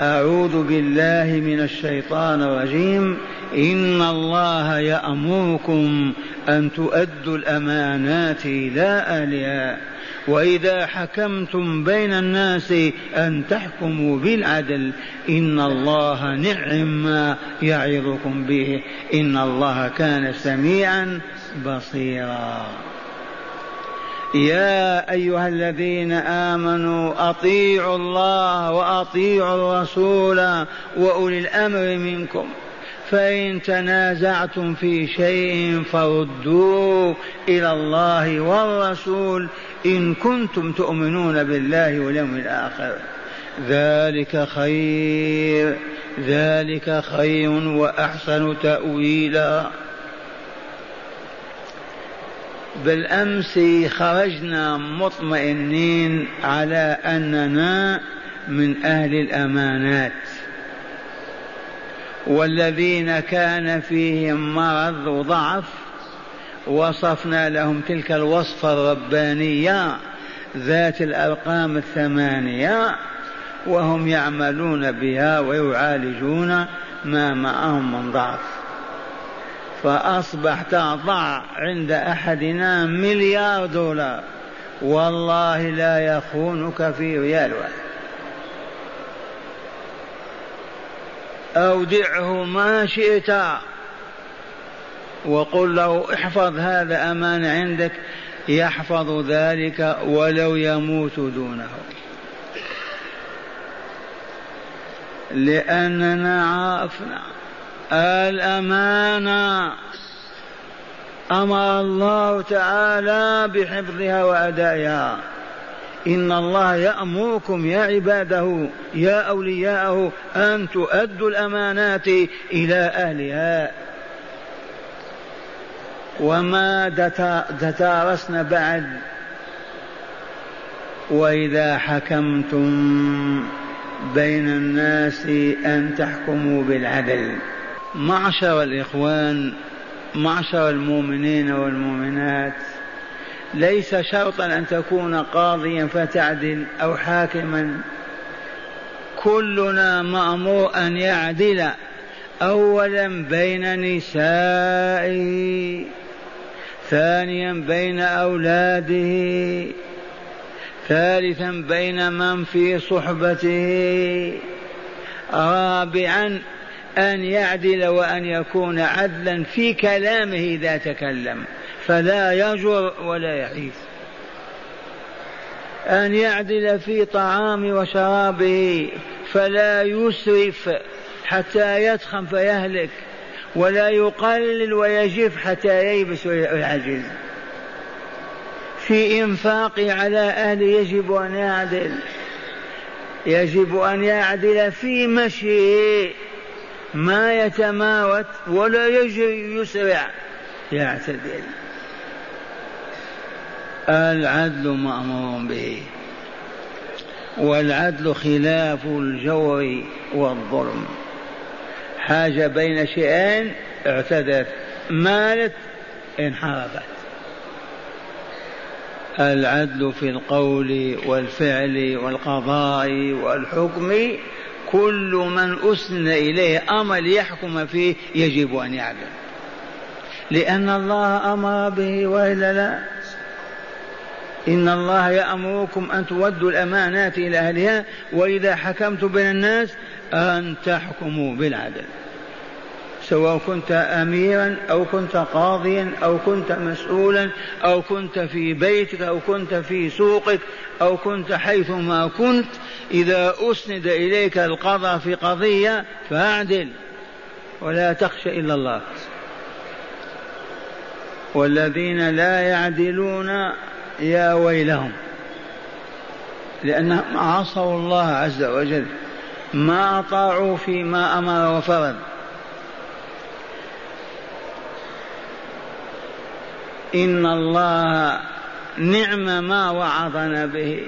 أعوذ بالله من الشيطان الرجيم. إن الله يأمركم أن تؤدوا الأمانات إلى أهلها. وإذا حكمتم بين الناس أن تحكموا بالعدل إن الله نعم ما يعظكم به. إن الله كان سميعا بصيرا. يا أيها الذين آمنوا أطيعوا الله وأطيعوا الرسول وأولي الأمر منكم. فإن تنازعتم في شيء فردوه إلى الله والرسول إن كنتم تؤمنون بالله واليوم الآخر. ذلك خير ذلك خير وأحسن تأويلا. بالأمس خرجنا مطمئنين على أننا من أهل الأمانات. والذين كان فيهم مرض وضعف وصفنا لهم تلك الوصفة الربانية ذات الأرقام الثمانية وهم يعملون بها ويعالجون ما معهم من ضعف. فأصبح تضع عند أحدنا مليار دولار. والله لا يخونك في ريال واحد. أودعه ما شئت. وقل له احفظ هذا أمان عندك يحفظ ذلك ولو يموت دونه. لأننا عرفنا الأمانة. أمر الله تعالى بحفظها وأدائها. إن الله يأمركم يا عباده يا أولياءه أن تؤدوا الأمانات إلى أهلها. وما دتارسنا بعد. وإذا حكمتم بين الناس أن تحكموا بالعدل. معشر الإخوان معشر المؤمنين والمؤمنات ليس شرطا أن تكون قاضيا فتعدل أو حاكما. كلنا مأمور أن يعدل أولا بين نسائه ثانيا بين أولاده ثالثا بين من في صحبته رابعا أن يعدل وأن يكون عدلا في كلامه إذا تكلم فلا يجر ولا يحيف. أن يعدل في طعام وشرابه فلا يسرف حتى يتخن فيهلك ولا يقلل ويجف حتى ييبس ويعجز. في إنفاقه على أهله يجب أن يعدل يجب أن يعدل في مشيه. ما يتماوت ولا يجري يسرع. يعتدل العدل مأمور به. والعدل خلاف الجور والظلم. حاجة بين شيئين اعتدت مالت انحرفت. العدل في القول والفعل والقضاء والحكم كل من أسند إليه أمر ليحكم فيه يجب أن يعدل. لأن الله أمر به وإلا لا؟ إن الله يأمركم أن تودوا الأمانات إلى أهلها وإذا حكمت بين الناس أن تحكموا بالعدل. سواء كنت اميرا أو كنت قاضيا أو كنت مسؤولا أو كنت في بيتك أو كنت في سوقك أو كنت حيثما كنت إذا أسند إليك القضاء في قضية فاعدل ولا تخشى إلا الله. والذين لا يعدلون يا ويلهم لأنهم عصوا الله عز وجل ما أطاعوا فيما أمر وفرض. إن الله نعم ما وعظنا به.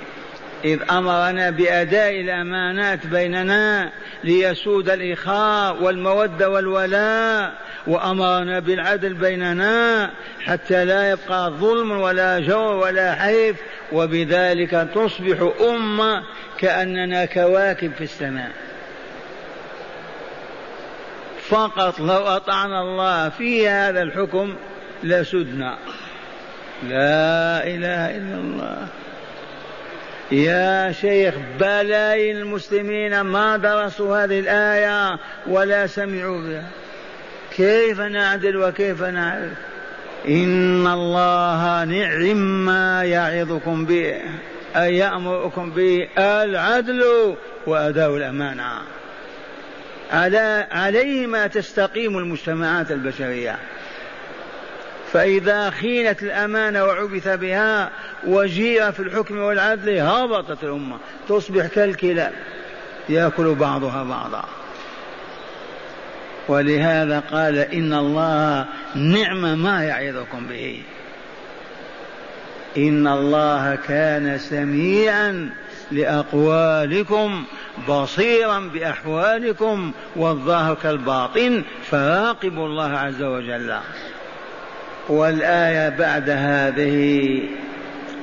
إذ أمرنا بأداء الأمانات بيننا ليسود الإخاء والمودة والولاء وأمرنا بالعدل بيننا حتى لا يبقى ظلم ولا جور ولا حيف وبذلك تصبح أمة كأننا كواكب في السماء. فقط لو أطعنا الله في هذا الحكم لسدنا لا إله إلا الله. يا شيخ بلايين المسلمين ما درسوا هذه الآية ولا سمعوا بها. كيف نعدل وكيف نعرف؟ إن الله نعم ما يعظكم به أي يأمركم به العدل وأداء الأمانة. على عليه ما تستقيم المجتمعات البشرية. فإذا خينت الأمانة وعبث بها وجيء في الحكم والعدل هبطت الأمة. تصبح كالكلاب يأكل بعضها بعضا. ولهذا قال إن الله نعم ما يعظكم به. إن الله كان سميعا لأقوالكم بصيرا بأحوالكم والظاهر كالباطن فراقبوا الله عز وجل. والآية بعد هذه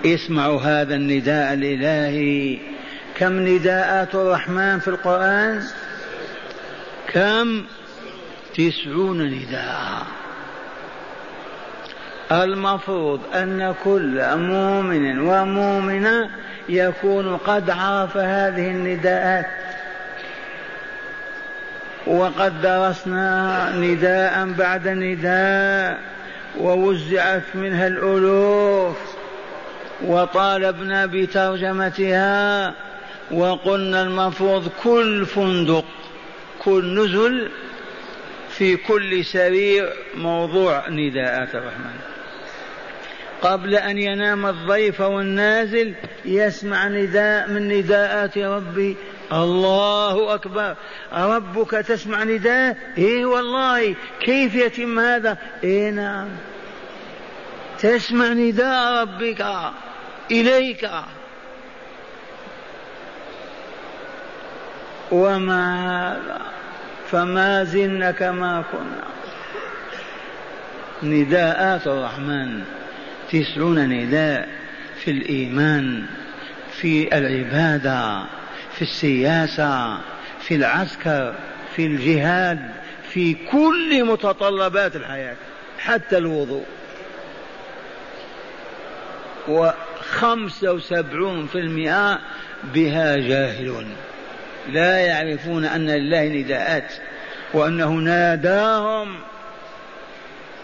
اسمعوا هذا النداء الإلهي. كم نداءات الرحمن في القرآن؟ كم؟ تسعون نداء. المفروض أن كل مؤمن ومؤمنة يكون قد عرف هذه النداءات. وقد درسنا نداء بعد نداء. ووزعت منها الألوف وطالبنا بترجمتها وقلنا المفروض كل فندق كل نزل في كل سرير موضوع نداءات الرحمن. قبل أن ينام الضيف والنازل يسمع نداء من نداءات ربي الله أكبر. ربك تسمع نداء؟ إيه والله. كيف يتم هذا؟ إيه نعم. تسمع نداء ربك. إليك. وما هذا فما زلنا كما كنا. نداءات الرحمن. تسعون نداء في الإيمان في العبادة. في السياسة في العسكر في الجهاد في كل متطلبات الحياة حتى الوضوء. وخمسة وسبعون في المئة بها جاهلون. لا يعرفون أن لله نداءات وأنه ناداهم.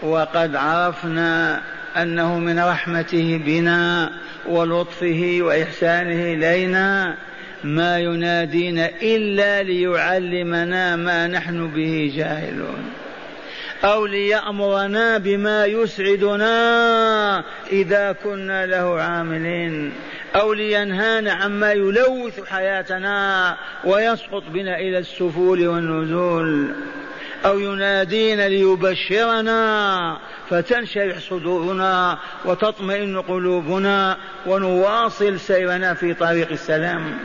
وقد عرفنا أنه من رحمته بنا ولطفه وإحسانه إلينا. ما ينادينا إلا ليعلمنا ما نحن به جاهلون. أو ليأمرنا بما يسعدنا إذا كنا له عاملين. أو لينهانا عما يلوث حياتنا ويسقط بنا إلى السفول والنزول. أو ينادينا ليبشرنا فتنشرح صدورنا وتطمئن قلوبنا ونواصل سيرنا في طريق السلام.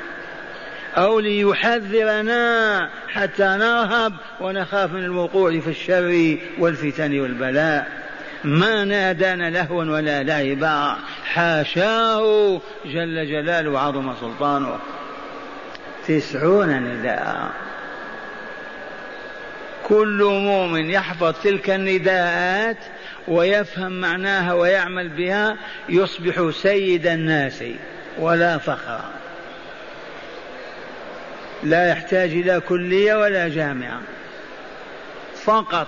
أو ليحذرنا حتى نرهب ونخاف من الوقوع في الشر والفتن والبلاء. ما نادانا لهوا ولا لعبا حاشاه جل جلاله وعظم سلطانه. تسعون نداء. كل مؤمن يحفظ تلك النداءات ويفهم معناها ويعمل بها يصبح سيد الناس ولا فخر. لا يحتاج إلى كلية ولا جامعة. فقط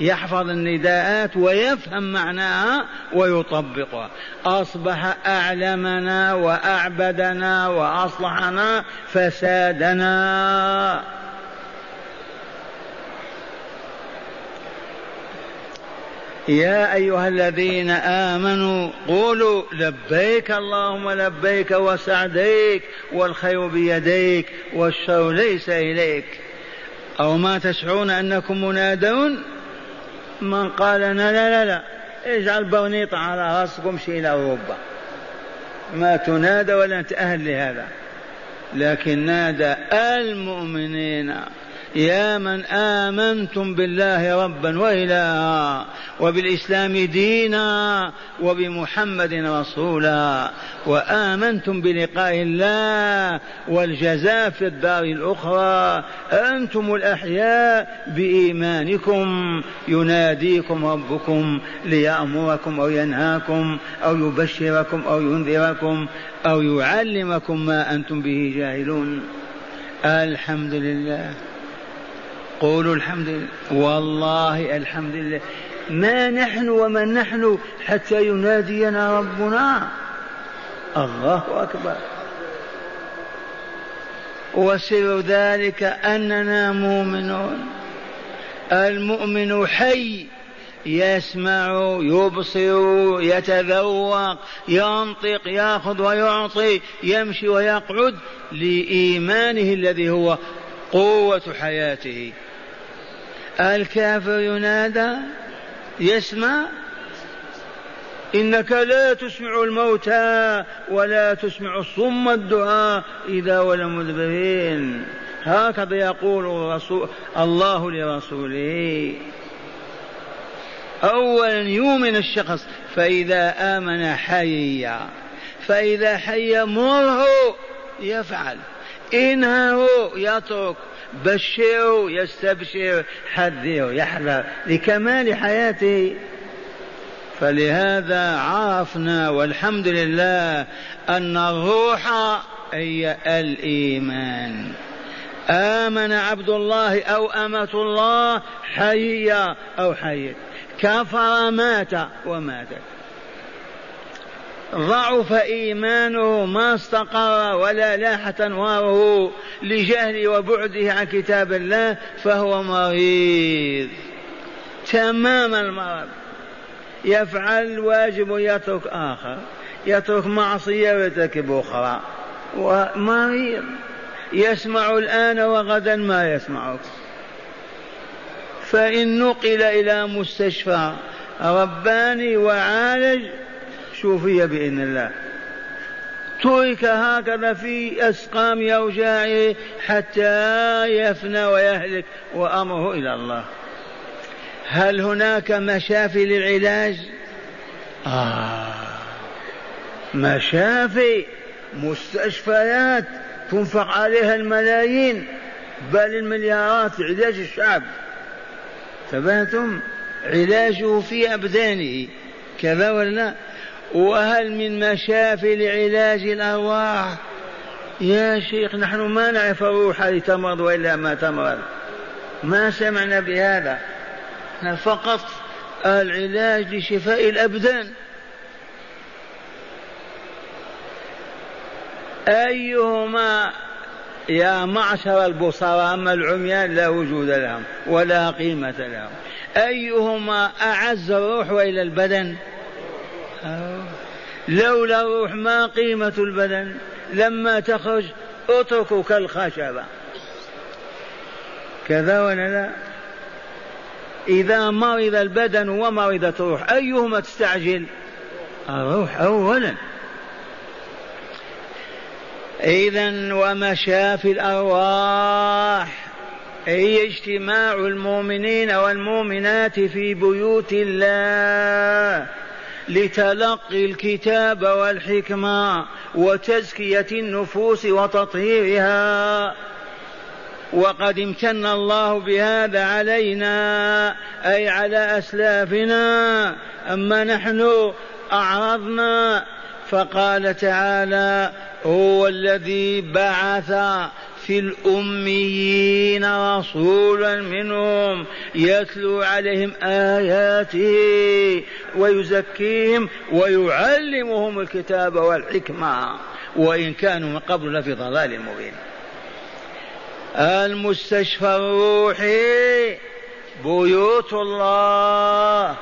يحفظ النداءات ويفهم معناها ويطبقها. أصبح أعلمنا وأعبدنا وأصلحنا فسادنا. يا أيها الذين آمنوا قولوا لبيك اللهم لبيك وسعديك والخير بيديك والشر ليس إليك. أو ما تشعرون أنكم منادون؟ من قال لا لا لا اجعل برنيط على راسكم امشي إلى أوروبا. ما تنادى ولا أنت أهل لهذا. لكن نادى المؤمنين يا من آمنتم بالله ربا وإلها وبالإسلام دينا وبمحمد رسولا وآمنتم بلقاء الله والجزاء في الدار الأخرى أنتم الأحياء بإيمانكم يناديكم ربكم ليأمركم أو ينهاكم أو يبشركم أو ينذركم أو يعلمكم ما أنتم به جاهلون الحمد لله قولوا الحمد لله. والله الحمد لله. ما نحن ومن نحن حتى ينادينا ربنا. الله أكبر. وسر ذلك أننا مؤمنون. المؤمن حي يسمع يبصر يتذوق ينطق يأخذ ويعطي يمشي ويقعد لإيمانه الذي هو قوة حياته. الكافر ينادى يسمع إنك لا تسمع الموتى ولا تسمع الصم الدعاء إذا ولم مدبرين. هكذا يقول الله لرسوله. أولا يؤمن الشخص فإذا آمن حيا فإذا حي مره يفعل. إنهه يترك بشره يستبشر حذره يحذر لكمال حياته. فلهذا عرفنا والحمد لله أن الروح هي الإيمان. آمن عبد الله أو أمة الله حي أو حي كفر مات وماتت ضعف إيمانه ما استقر ولا لاحت أنواره لجهله وبعده عن كتاب الله فهو مريض. تمام المرض. يفعل الواجب ويترك آخر. يترك معصية ويرتكب أخرى ومريض. يسمع الآن وغدا ما يسمعك فإن نقل إلى مستشفى رباني وعالج شوفي بإذن الله. ترك هكذا في أسقام أوجاعه حتى يفنى ويهلك وأمره إلى الله. هل هناك مشافي للعلاج؟ آه. مشافي مستشفيات تنفق عليها الملايين بل المليارات علاج الشعب. تبهتم؟ علاجه في أبدانه كذا ولا وهل من مشافي لعلاج الأرواح. يا شيخ نحن ما نعرف الروح هل تمرض وإلا ما تمرض. ما سمعنا بهذا. فقط العلاج لشفاء الأبدان. أيهما؟ يا معشر البصراء أما العميان لا وجود لهم ولا قيمة لهم. أيهما أعز الروح وإلى البدن؟ لولا الروح ما قيمة البدن لما تخرج اتركوا كالخشبة كذا ولا لا؟ إذا مرض البدن ومرضت الروح أيهما تستعجل؟ الروح أولا. إذا ومشافي الأرواح هي اجتماع المؤمنين والمؤمنات في بيوت الله. لتلقي الكتاب والحكمة وتزكية النفوس وتطهيرها. وقد امتن الله بهذا علينا أي على أسلافنا. أما نحن أعرضنا فقال تعالى هو الذي بعث في الأميين رسولا منهم يتلو عليهم آياته ويزكيهم ويعلمهم الكتاب والحكمة. وإن كانوا من قبل لفي ضلال مبين. المستشفى الروحي بيوت الله.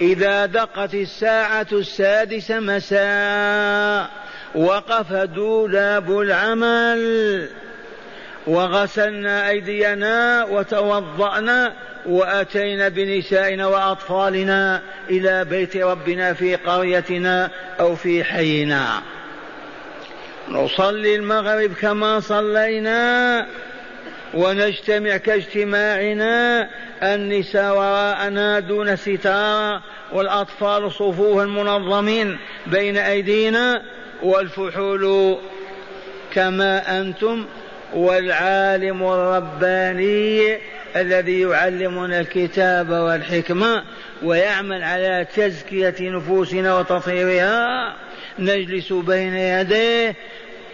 إذا دقت الساعة السادسة مساء وقف دولاب العمل. وغسلنا أيدينا وتوضأنا وأتينا بنسائنا وأطفالنا إلى بيت ربنا في قريتنا أو في حينا. نصلي المغرب كما صلينا ونجتمع كاجتماعنا. النساء وراءنا دون ستارة والأطفال صفوها منظمين بين أيدينا. والفحول كما أنتم والعالم الرباني الذي يعلمنا الكتاب والحكمة ويعمل على تزكية نفوسنا وتطهيرها. نجلس بين يديه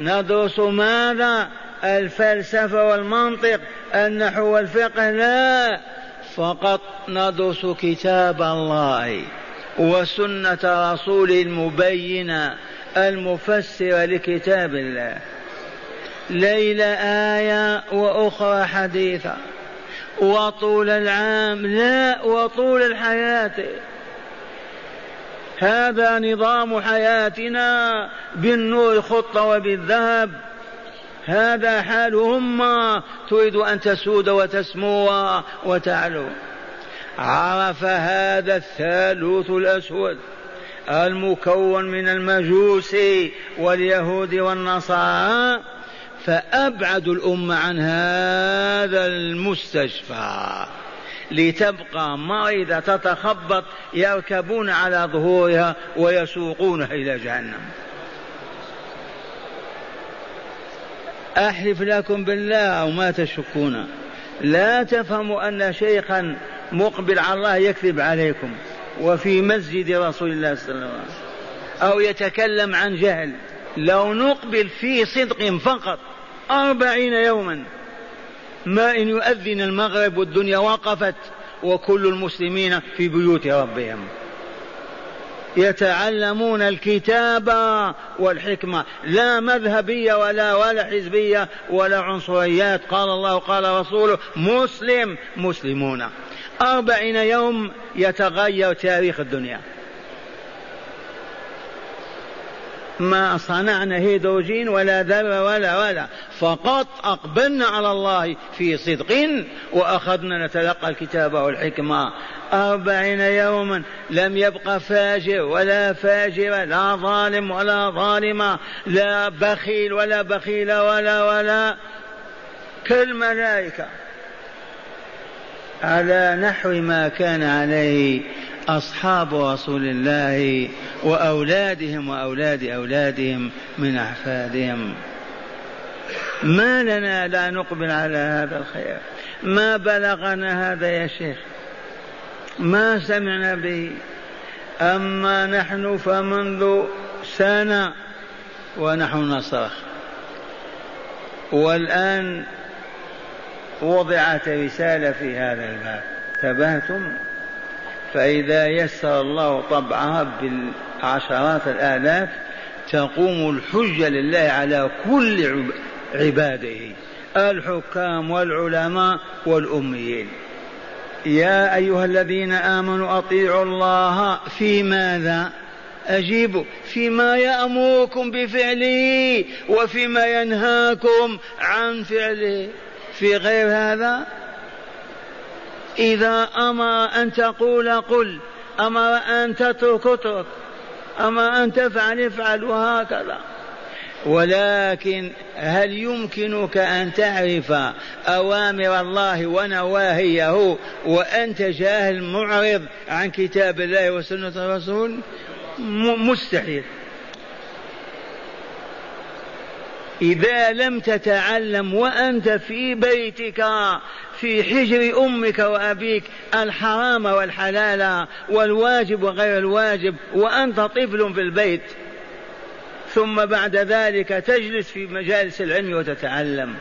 ندرس ماذا؟ الفلسفة والمنطق النحو والفقه. لا فقط ندرس كتاب الله وسنة رسوله المبينة المفسرة لكتاب الله. ليلة آية وأخرى حديثة. وطول العام لا وطول الحياة. هذا نظام حياتنا بالنور خطة وبالذهب. هذا حالهم تريد أن تسود وتسمو وتعلو. عرف هذا الثالوث الأسود المكون من المجوس واليهود والنصارى فأبعد الأمة عن هذا المستشفى لتبقى مريضة تتخبط يركبون على ظهورها ويسوقونها إلى جهنم. أحلف لكم بالله أو ما تشكون. لا تفهموا أن شيخا مقبل على الله يكذب عليكم وفي مسجد رسول الله صلى الله عليه وسلم أو يتكلم عن جهل. لو نقبل في صدق فقط أربعين يوما. ما إن يؤذن المغرب والدنيا وقفت وكل المسلمين في بيوت ربهم. يتعلمون الكتاب والحكمة. لا مذهبية ولا ولا حزبية ولا عنصريات. قال الله قال رسوله مسلم مسلمون. أربعين يوم يتغير تاريخ الدنيا. ما صنعنا هيدروجين ولا ذرة ولا ولا. فقط أقبلنا على الله في صدق وأخذنا نتلقى الكتاب والحكمة. أربعين يوما لم يبق فاجر ولا فاجرة لا ظالم ولا ظالمة لا بخيل ولا بخيل ولا ولا. كالملائكة. على نحو ما كان عليه. أصحاب رسول الله وأولادهم وأولاد أولادهم من أحفادهم. ما لنا لا نقبل على هذا الخير. ما بلغنا هذا يا شيخ. ما سمعنا به. أما نحن فمنذ سنة ونحن نصرخ. والآن وضعت رسالة في هذا الباب. تبهتم؟ فإذا يسر الله طبعها بالعشرات الآلاف تقوم الحجة لله على كل عباده الحكام والعلماء والأميين. يا أيها الذين آمنوا أطيعوا الله في ماذا؟ أجيبوا فيما يأمركم بفعله وفيما ينهاكم عن فعله. في غير هذا إذا أمر أن تقول قل أمر أن تترك اترك أمر أن تفعل افعل وهكذا. ولكن هل يمكنك أن تعرف أوامر الله ونواهيه وأنت جاهل معرض عن كتاب الله وسنة الرسول؟ مستحيل. إذا لم تتعلم وأنت في بيتك في حجر أمك وأبيك الحرام والحلال والواجب وغير الواجب وأنت طفل في البيت. ثم بعد ذلك تجلس في مجالس العلم وتتعلم.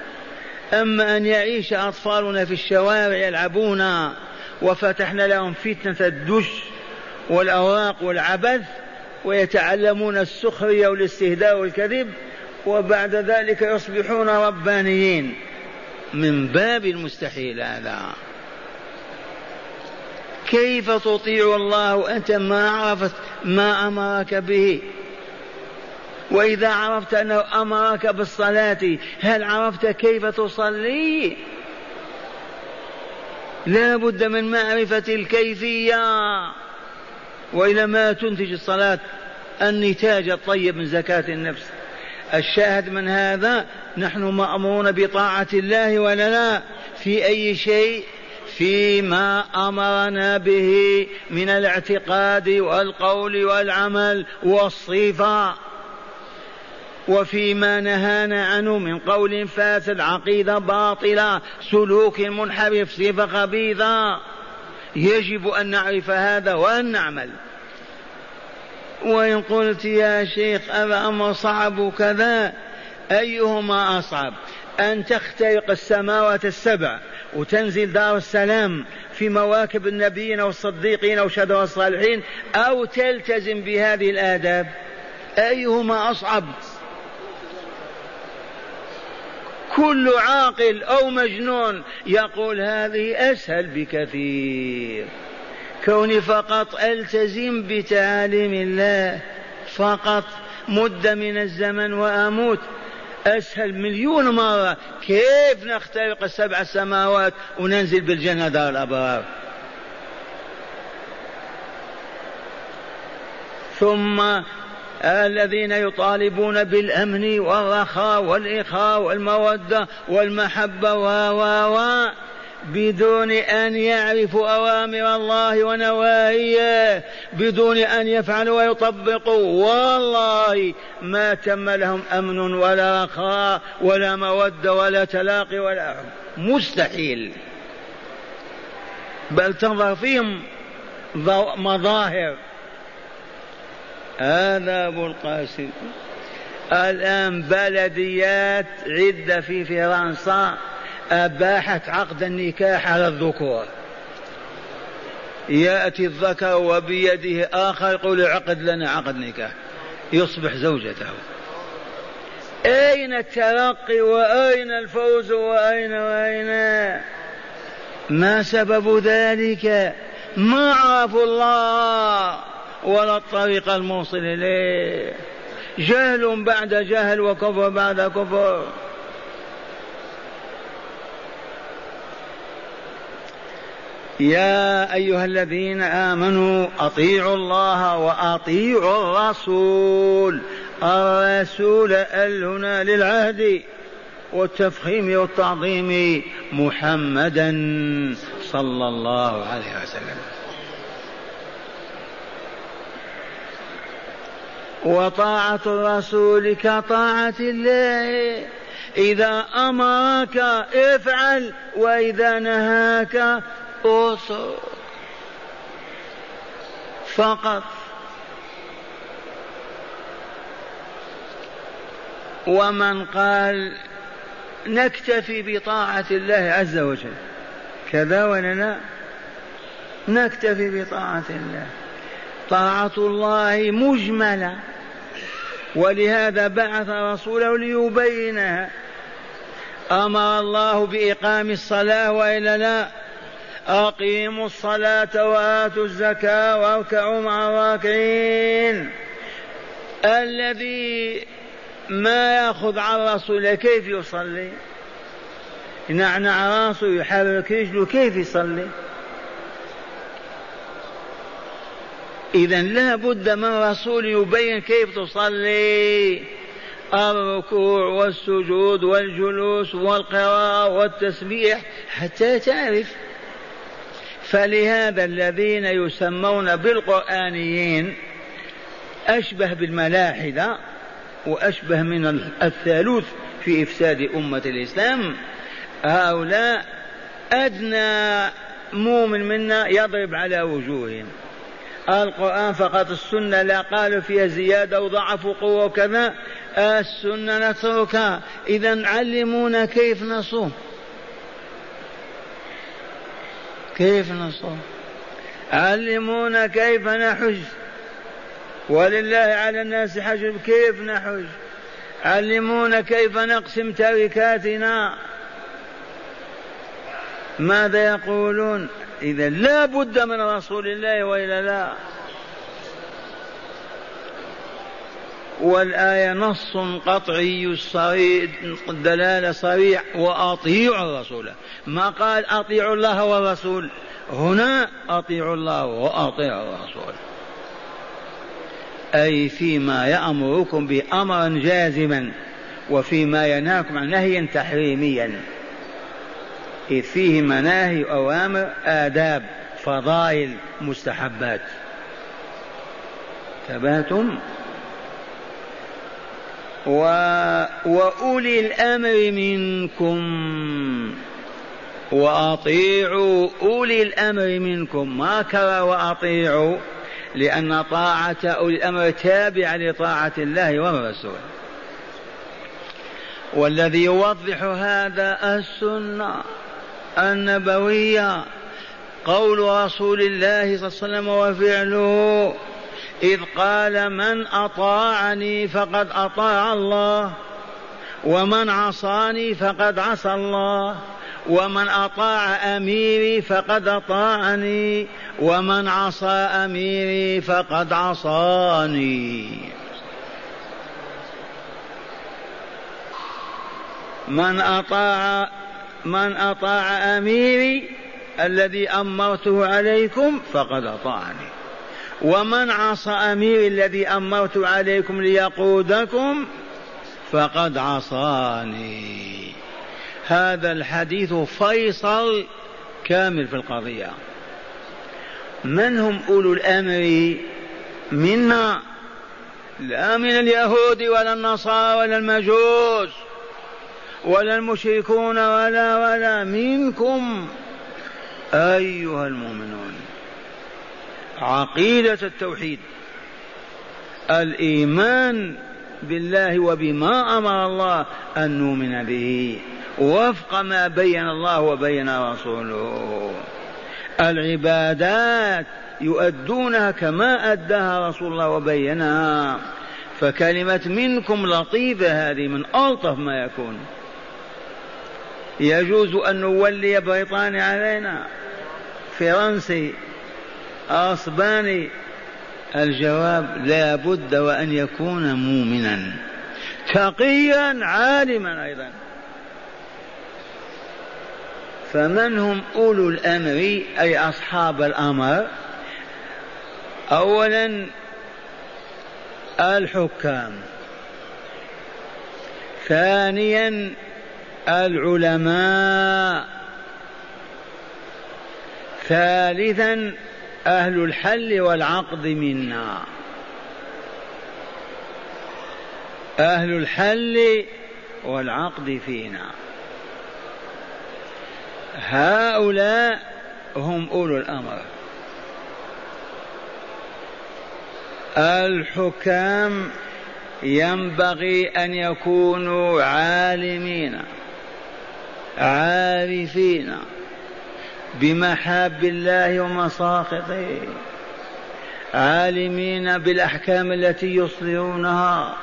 أما أن يعيش أطفالنا في الشوارع يلعبون وفتحنا لهم فتنة الدش والأوراق والعبث ويتعلمون السخرية والاستهداء والكذب وبعد ذلك يصبحون ربانيين. من باب المستحيل هذا. كيف تطيع الله وأنت ما عرفت ما أمرك به؟ وإذا عرفت أنه أمرك بالصلاة هل عرفت كيف تصلي؟ لا بد من معرفة الكيفية. وإلى ما تنتج الصلاة؟ النتاج الطيب من زكاة النفس. الشاهد من هذا نحن مأمورون بطاعة الله ولا لا؟ في أي شيء؟ فيما أمرنا به من الاعتقاد والقول والعمل والصفة. وفيما نهانا عنه من قول فاسد عقيدة باطلة سلوك منحرف صفة خبيثة. يجب أن نعرف هذا وأن نعمل. وإن قلت يا شيخ هذا أمر صعب كذا أيهما أصعب؟ أن تخترق السماوات السبع وتنزل دار السلام في مواكب النبيين والصديقين وشهداء الصالحين أو تلتزم بهذه الآداب؟ أيهما أصعب؟ كل عاقل أو مجنون يقول هذه أسهل بكثير. كوني فقط ألتزم بتعاليم الله فقط مدة من الزمن وأموت. أسهل مليون مرة كيف نخترق السبع السماوات وننزل بالجنة دار الأبرار. ثم الذين يطالبون بالأمن والرخاء والإخاء والمودة والمحبة و و و بدون أن يعرفوا أوامر الله ونواهيه بدون أن يفعلوا ويطبقوا والله ما تم لهم أمن ولا رخاء ولا مودة ولا تلاقي ولا مستحيل. بل تنظر فيهم مظاهر. هذا أبو القاسم. الآن بلديات عدة في فرنسا. أباحت عقد النكاح على الذكور. يأتي الذكر وبيده آخر يقول عقد لنا عقد نكاح. يصبح زوجته. أين الترقي وأين الفوز وأين وأين؟ ما سبب ذلك؟ ما عرفوا الله ولا الطريق الموصل إليه. جهل بعد جهل وكفر بعد كفر. يا أيها الذين آمنوا أطيعوا الله وأطيعوا الرسول. الرسول ال هنا للعهد والتفخيم والتعظيم محمدا صلى الله عليه وسلم. وطاعة الرسول كطاعة الله. إذا أمرك افعل وإذا نهاك أوصوا فقط. ومن قال نكتفي بطاعة الله عز وجل كذا ولا لا؟ نكتفي بطاعة الله. طاعة الله مجملة ولهذا بعث رسوله ليبينها. أمر الله بإقام الصلاة وإلا لا؟ أقيموا الصلاة وآتوا الزكاة واركعوا مع الراكعين. الذي ما يأخذ على الرسول كيف يصلي؟ ينعنع راسه يحرك رجله كيف يصلي؟ إذا لا بد من رسول يبين كيف تصلي. الركوع والسجود والجلوس والقراءة والتسبيح. حتى تعرف فلهذا الذين يسمون بالقرآنيين أشبه بالملاحدة وأشبه من الثالوث في إفساد أمة الإسلام. هؤلاء أدنى مؤمن منا يضرب على وجوههم. القرآن فقط السنة لا قالوا فيها زيادة وضعف وقوة وكذا السنة نتركها. إذا علمونا كيف نصوم. كيف نصوم؟ علمونا كيف نحج. ولله على الناس حج كيف نحج؟ علمونا كيف نقسم تركاتنا. ماذا يقولون؟ إذا لا بد من رسول الله وإلا لا. والآية نص قطعي دلالة صريح وأطيعوا الرسول. ما قال أطيعوا الله والرسول هنا أطيعوا الله وأطيعوا الرسول. أي فيما يأمركم به أمرا جازما وفيما ينهاكم عن نهيا تحريميا. إذ فيه مناهي أوامر آداب فضائل مستحبات. ثباتم و... وأولي الأمر منكم وأطيعوا أولي الأمر منكم ما كرى وأطيعوا لأن طاعة أولي الأمر تابعة لطاعة الله والرسول. والذي يوضح هذا السنة النبوية قول رسول الله صلى الله عليه وسلم وفعله إذ قال من أطاعني فقد أطاع الله ومن عصاني فقد عصى الله ومن أطاع أميري فقد أطاعني ومن عصى أميري فقد عصاني. من أطاع من أطاع أميري الذي أمرته عليكم فقد أطاعني. ومن عصى أميري الذي أمرت عليكم ليقودكم فقد عصاني. هذا الحديث فيصل كامل في القضية. من هم أولو الأمر منا؟ لا من اليهود ولا النصارى ولا المجوس ولا المشركون ولا ولا منكم أيها المؤمنون. عقيدة التوحيد. الإيمان بالله وبما أمر الله أن نؤمن به. وفق ما بين الله وبين رسوله. العبادات يؤدونها كما أداها رسول الله وبينها. فكلمة منكم لطيفة هذه من ألطف ما يكون. يجوز أن نولي بريطانيا علينا. فرنسي. أصباني. الجواب لا بد وأن يكون مؤمنا. تقيا عالما أيضا. فمن هم أولو الأمر؟ أي أصحاب الأمر؟ أولا الحكام. ثانيا العلماء. ثالثا أهل الحل والعقد منا. أهل الحل والعقد فينا. هؤلاء هم أولو الأمر. الحكام ينبغي أن يكونوا عالمين عارفين. بمحاب الله ومساخطه عالمين بالأحكام التي يصدرونها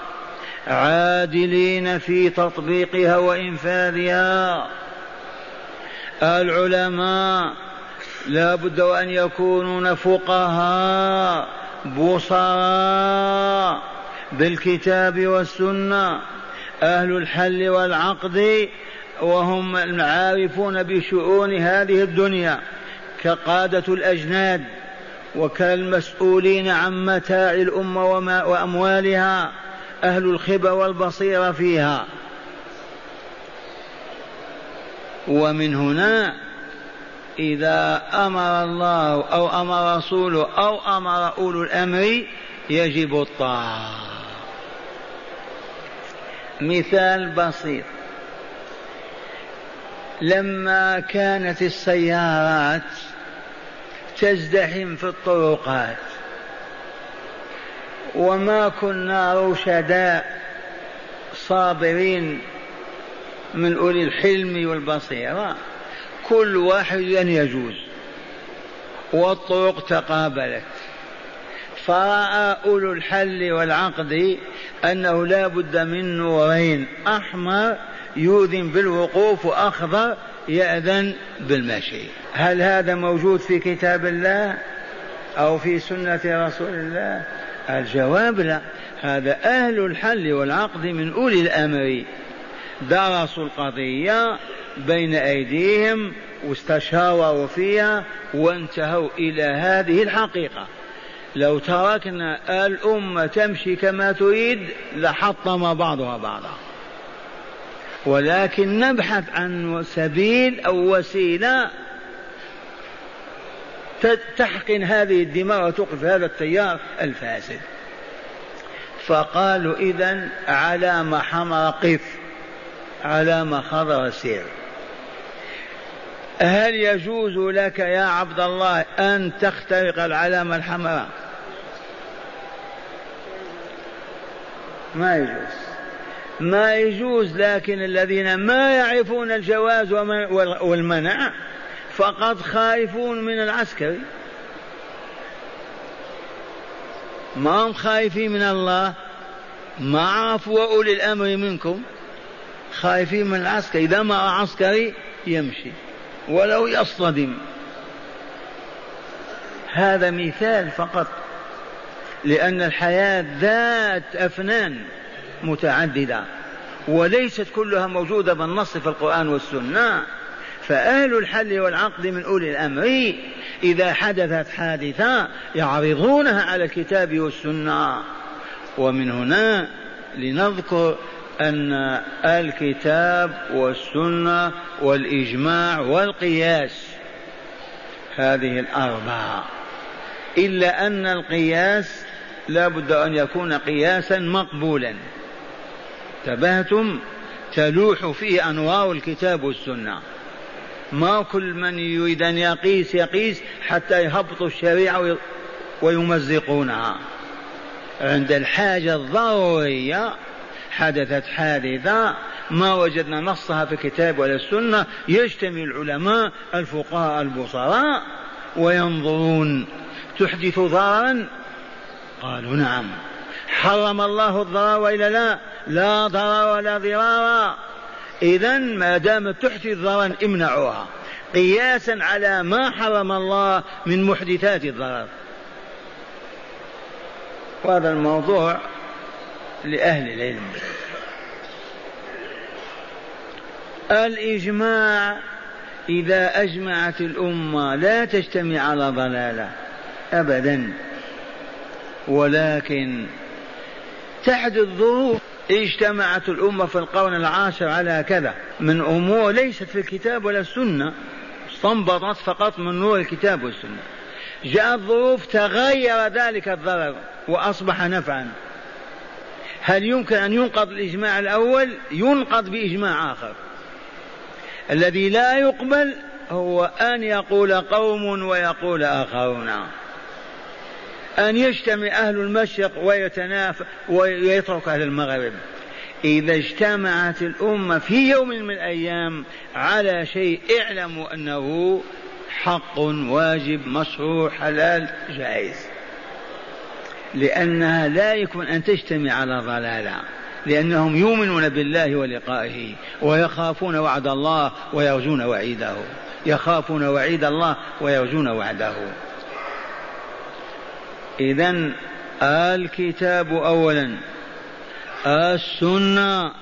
عادلين في تطبيقها وإنفاذها. العلماء لا بد أن يكونون فقهاء بصراء بالكتاب والسنة. أهل الحل والعقد وهم العارفون بشؤون هذه الدنيا كقادة الأجناد وكالمسؤولين عن متاع الأمة وأموالها أهل الخبر والبصيرة فيها. ومن هنا إذا أمر الله أو أمر رسوله أو أمر أولو الأمر يجب الطاعة. مثال بسيط. لما كانت السيارات تزدحم في الطرقات وما كنا رشداء صابرين من أولي الحلم والبصيرة كل واحد يجوز. والطرق تقابلت. فرأى أولو الحل والعقد أنه لا بد من نورين أحمر يؤذن بالوقوف وأخضر يأذن بالمشي. هل هذا موجود في كتاب الله أو في سنة رسول الله؟ الجواب لا. هذا أهل الحل والعقد من أولي الأمر. درسوا القضية بين أيديهم واستشاروا فيها وانتهوا إلى هذه الحقيقة. لو تركنا الأمة تمشي كما تريد لحطم بعضها بعضا. ولكن نبحث عن سبيل أو وسيلة تحقن هذه الدماء وتوقف هذا التيار الفاسد. فقالوا إذا علامة حمراء قف علامة خضراء سير. هل يجوز لك يا عبد الله أن تخترق العلامة الحمراء؟ ما يجوز. ما يجوز لكن الذين ما يعرفون الجواز والمنع فقط خائفون من العسكري. ما هم خايفين من الله؟ ما عرفوا أولي الأمر منكم خايفين من العسكري. إذا ما عسكري يمشي ولو يصطدم. هذا مثال فقط لأن الحياة ذات أفنان. متعددة وليست كلها موجودة بالنص في القرآن والسنة. فأهل الحل والعقد من أولي الأمر إذا حدثت حادثة يعرضونها على الكتاب والسنة. ومن هنا لنذكر أن الكتاب والسنة والإجماع والقياس هذه الأربعة. إلا أن القياس لا بد أن يكون قياسا مقبولا. انتبهتم تلوح فيه أنوار الكتاب والسنة. ما كل من يريد أن يقيس يقيس حتى يهبطوا الشريعة ويمزقونها. عند الحاجة الضرورية حدثت حادثة ما وجدنا نصها في الكتاب ولا السنة يجتمع العلماء الفقهاء البصراء وينظرون تحدث ضررا؟ قالوا نعم. حرم الله الضرر وإلا لا؟ لا ضرر ولا ضرار اذا ما دامت تحدث ضررا امنعوها. قياسا على ما حرم الله من محدثات الضرر. وهذا الموضوع لأهل العلم. الإجماع إذا أجمعت الأمة لا تجتمع على ضلالة أبدا. ولكن تحدث ظروف اجتمعت الأمة في القرن العاشر على كذا. من أمور ليست في الكتاب ولا السنة استنبطت فقط من نور الكتاب والسنة. جاءت ظروف تغير ذلك الضرر وأصبح نفعا. هل يمكن أن ينقض الإجماع الأول؟ ينقض بإجماع آخر. الذي لا يقبل هو أن يقول قوم ويقول آخرون. أن يجتمع أهل المشرق ويتنافى ويترك أهل المغرب. إذا اجتمعت الأمة في يوم من الأيام على شيء اعلموا أنه حق واجب مشروع حلال جائز. لأنها لا يكون أن تجتمع على ضلالة. لأنهم يؤمنون بالله ولقائه ويخافون وعد الله ويرجون وعيده. يخافون وعيد الله ويرجون وعده. إذا الكتاب أولا السنة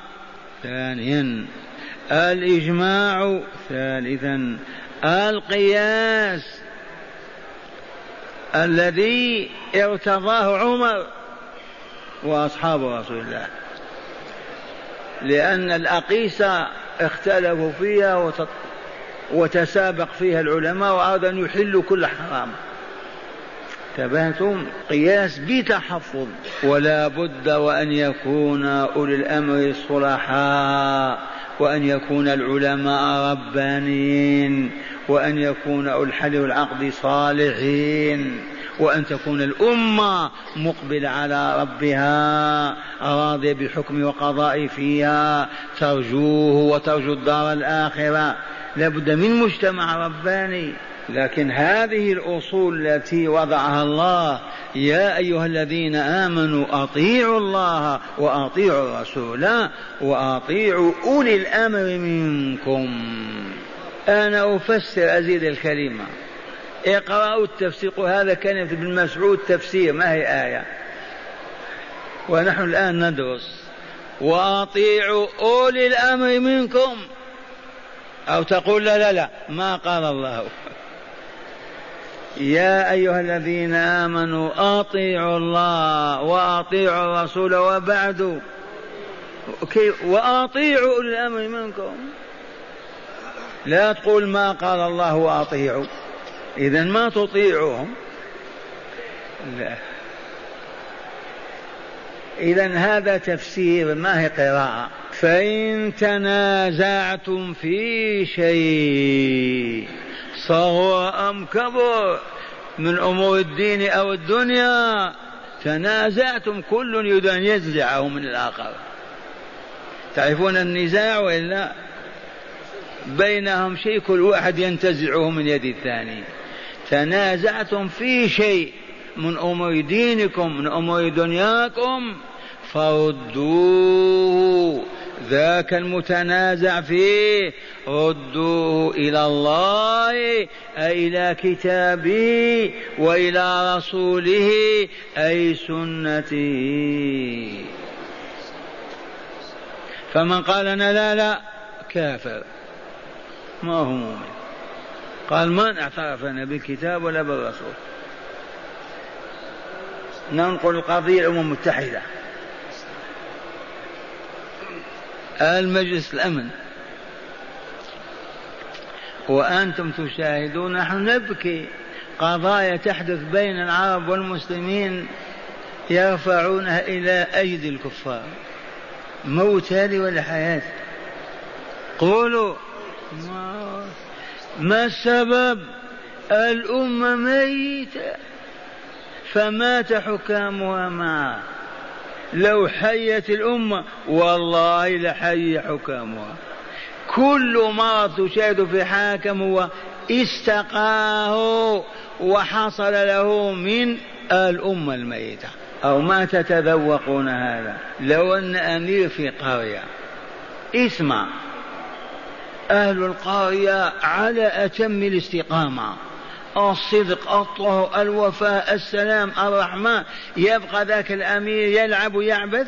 ثانيا الإجماع ثالثا القياس الذي ارتضاه عمر وأصحاب رسول الله. لأن الاقيسه اختلفوا فيها وتسابق فيها العلماء وأرادوا أن يحلوا كل حرام. تبهتم قياس بتحفظ. ولا بد وأن يكون أولي الأمر الصلحاء وأن يكون العلماء ربانيين وأن يكون الحل والعقد صالحين وأن تكون الأمة مقبلة على ربها راضية بحكم وقضاء فيها ترجوه وترجو الدار الآخرة. لابد من مجتمع رباني. لكن هذه الأصول التي وضعها الله يا أيها الذين آمنوا أطيعوا الله وأطيعوا الرسول وأطيعوا أولي الأمر منكم. أنا أفسر أزيد الكلمة. اقرأوا التفسير هذا كان ابن مسعود تفسير ما هي آية؟ ونحن الآن ندرس. وأطيعوا أولي الأمر منكم. أو تقول لا لا لا ما قال الله. يا أيها الذين آمنوا أطيعوا الله وأطيعوا الرسول وبعد. وأطيعوا أولي الأمر منكم. لا تقول ما قال الله وأطيعوا. إذا ما تطيعوهم. لا. إذا هذا تفسير ما هي قراءة؟ فإن تنازعتم في شيء. صغر أم كبر من أمور الدين أو الدنيا؟ تنازعتم كل يريد أن ينزعه من الآخر. تعرفون النزاع وإلا؟ بينهم شيء كل واحد ينتزعه من يد الثاني. تنازعتم في شيء من أمور دينكم من أمور دنياكم فردوه. ذاك المتنازع فيه. ردوه إلى الله أي إلى كتابه وإلى رسوله أي سنته. فمن قال أنا لا لا كافر. ما هو مؤمن. قال من اعترفنا بالكتاب ولا بالرسول؟ ننقل القضية الأمم المتحدة. المجلس الأمن. وأنتم تشاهدون نحن نبكي. قضايا تحدث بين العرب والمسلمين يرفعونها إلى أيدي الكفار. موت هذه ولا حياة؟ قولوا ما, السبب؟ الأمة ميتة فمات حكامها معه. لو حيت الأمة والله لحي حكامها كل مرض تشاهد في حاكم هو استقاه وحصل له من الأمة الميتة. أو ما تتذوقون هذا؟ لو أن أمير في قرية. اسمع. أهل القرية على أتم الاستقامة. الصدق الطهر الوفاء السلام الرحمة يبقى ذاك الأمير يلعب ويعبث؟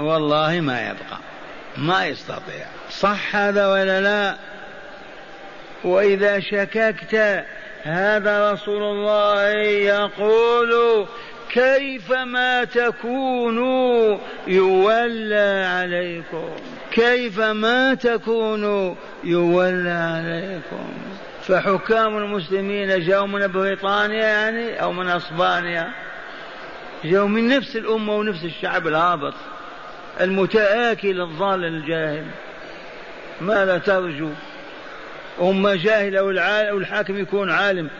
والله ما يبقى ما يستطيع. صح هذا ولا لا؟ وإذا شككت هذا رسول الله يقول كيفما تكونوا يولى عليكم؟ كيفما تكونوا يولى عليكم؟ فحكام المسلمين جاءوا من بريطانيا يعني أو من أسبانيا. جاءوا من نفس الأمة ونفس الشعب الهابط المتآكل الضال الجاهل ماذا ترجو؟ أمة جاهلة أو الحاكم يكون عالم.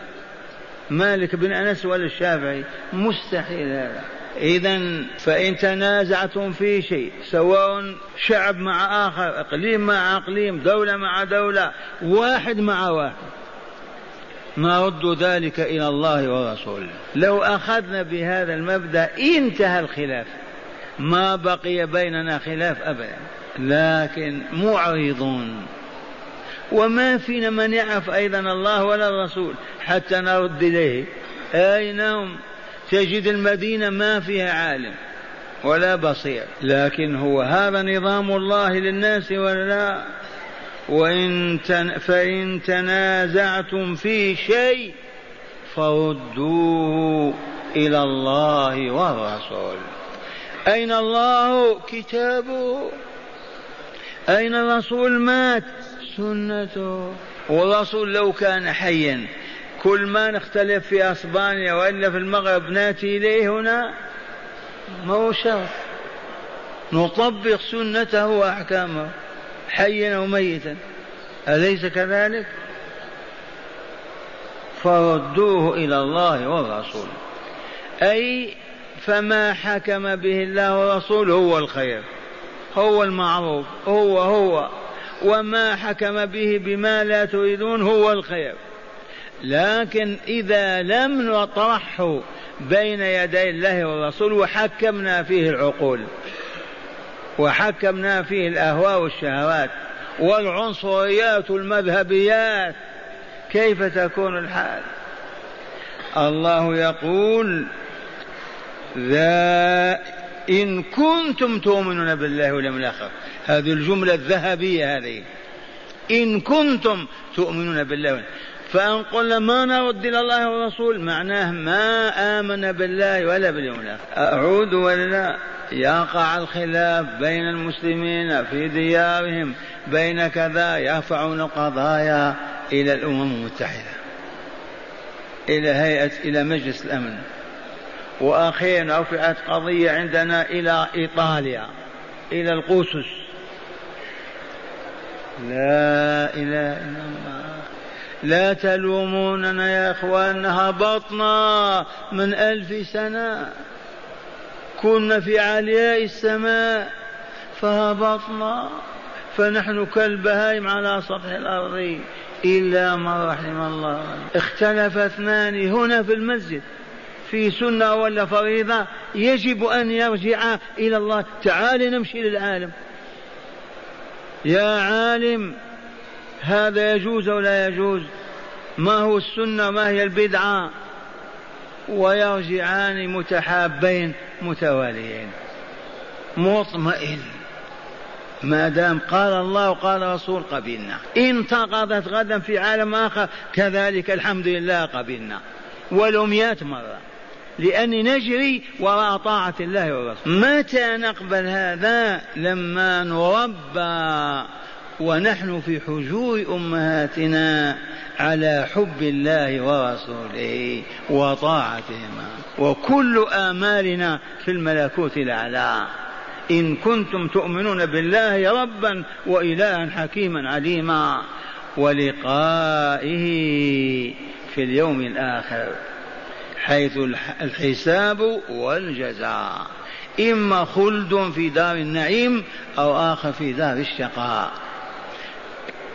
مالك بن أنس ولا الشافعي؟ مستحيل هذا. إذا فإن تنازعتم في شيء سواء شعب مع آخر إقليم مع إقليم دولة مع دولة واحد مع واحد. نرد ذلك إلى الله ورسوله. لو أخذنا بهذا المبدأ انتهى الخلاف. ما بقي بيننا خلاف أبدا. لكن معرضون. وما فينا من يعرف أيضا الله ولا الرسول. حتى نرد إليه. أين هم تجد المدينة ما فيها عالم ولا بصير. لكن هو هذا نظام الله للناس ولا لا وإن تن فإن تنازعتم في شيء فردوه إلى الله والرسول. أين الله؟ كتابه. أين الرسول مات؟ سنته. والرسول لو كان حيا كل ما نختلف في أسبانيا وإلا في المغرب نأتي إليه هنا ما هو شرط. نطبق سنته وأحكامه حيا أو ميتا. أليس كذلك؟ فردوه إلى الله والرسول. أي فما حكم به الله ورسوله هو الخير هو المعروف هو هو. وما حكم به بما لا تريدون هو الخير. لكن إذا لم نطرحه بين يدي الله والرسول وحكمنا فيه العقول وحكمنا فيه الأهواء والشهوات والعنصريات والمذهبيات كيف تكون الحال؟ الله يقول ذا إن كنتم تؤمنون بالله واليوم الآخر هذه الجملة الذهبية هذه. إن كنتم تؤمنون بالله فأن قلنا ما نرد إلى الله والرسول معناه ما آمن بالله ولا باليوم الآخر. أعود ولا يقع الخلاف بين المسلمين في ديارهم بين كذا يرفعون القضايا إلى الأمم المتحدة إلى هيئة إلى مجلس الأمن. وأخيرا رفعت قضية عندنا إلى إيطاليا إلى القوسس لا إله إلا الله. لا تلوموننا يا إخوان هبطنا من ألف سنة. كنا في علياء السماء فهبطنا فنحن كالبهائم على سطح الأرض إلا ما رحم الله. اختلف اثنان هنا في المسجد في سنة ولا فريضة يجب أن يرجع إلى الله. تعال نمشي للعالم. يا عالم هذا يجوز أو لا يجوز؟ ما هو السنة؟ ما هي البدعة؟ ويرجعان متحابين متواليين. مطمئن. ما دام قال الله وقال رسول قبلنا. انتقضت غدا في عالم آخر كذلك الحمد لله قبلنا. ولو مئات مرة. لأني نجري وراء طاعة الله والرسول. متى نقبل هذا؟ لما نربى. ونحن في حجور أمهاتنا على حب الله ورسوله وطاعتهما. وكل آمالنا في الملكوت الأعلى. إن كنتم تؤمنون بالله ربا وإلها حكيما عليما. ولقائه في اليوم الآخر حيث الحساب والجزاء. إما خلد في دار النعيم أو آخر في دار الشقاء.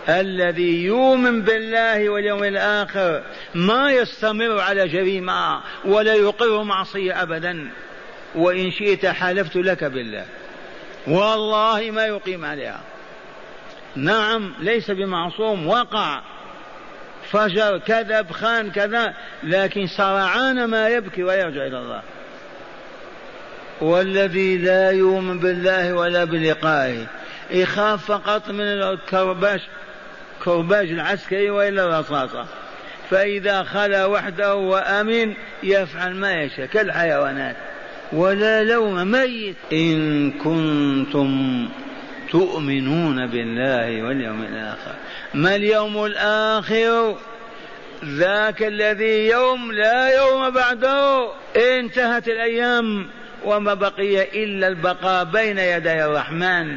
الذي يؤمن بالله واليوم الآخر ما يستمر على جريمة ولا يقر معصية أبدا. وإن شئت حلفت لك بالله. والله ما يقيم عليها. نعم ليس بمعصوم وقع. فجر كذب خان كذا لكن سرعان ما يبكي ويرجع إلى الله. والذي لا يؤمن بالله ولا بلقائه يخاف فقط من الكرباش كرباج العسكري وإلا الرصاصة. فإذا خلا وحده وأمن يفعل ما يشاء كالحيوانات. ولا لوم ميت. إن كنتم تؤمنون بالله واليوم الآخر. ما اليوم الآخر؟ ذاك الذي يوم لا يوم بعده. انتهت الأيام وما بقي إلا البقاء بين يدي الرحمن.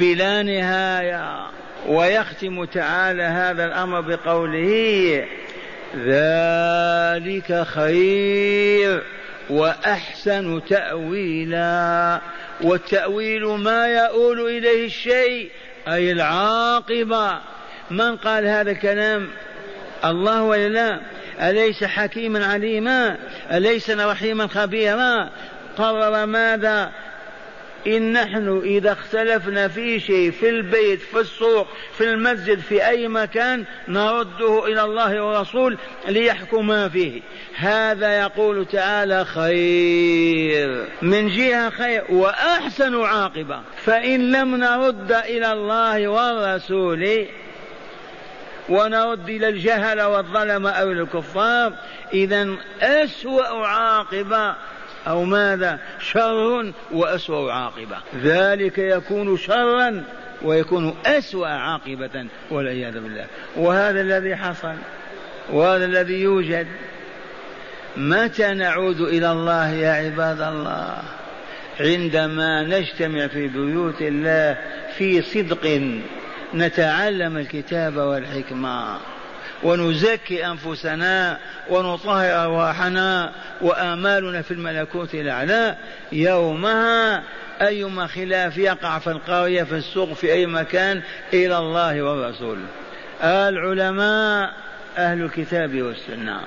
بلا نهاية. ويختم تعالى هذا الأمر بقوله ذلك خير وأحسن تأويلا. والتأويل ما يؤول إليه الشيء أي العاقبة. من قال هذا الكلام؟ الله ولا لا؟ أليس حكيما عليما؟ أليس رحيما خبيرا؟ قرر ماذا؟ إن نحن إذا اختلفنا في شيء في البيت في السوق في المسجد في أي مكان نرده إلى الله والرسول ليحكما فيه. هذا يقول تعالى خير. من جهة خير وأحسن عاقبة. فإن لم نرد إلى الله والرسول ونرد إلى الجهل والظلم أو الكفار إذا أسوأ عاقبة أو ماذا؟ شر وأسوأ عاقبة. ذلك يكون شرا ويكون أسوأ عاقبة والعياذ بالله. وهذا الذي حصل وهذا الذي يوجد متى نعود إلى الله يا عباد الله؟ عندما نجتمع في بيوت الله في صدق نتعلم الكتاب والحكمة. ونزكي أنفسنا ونطهر أرواحنا وآمالنا في الملكوت الأعلى. يومها أيما خلاف يقع في القرية في السوق في أي مكان إلى الله والرسول. العلماء أهل الكتاب والسنة.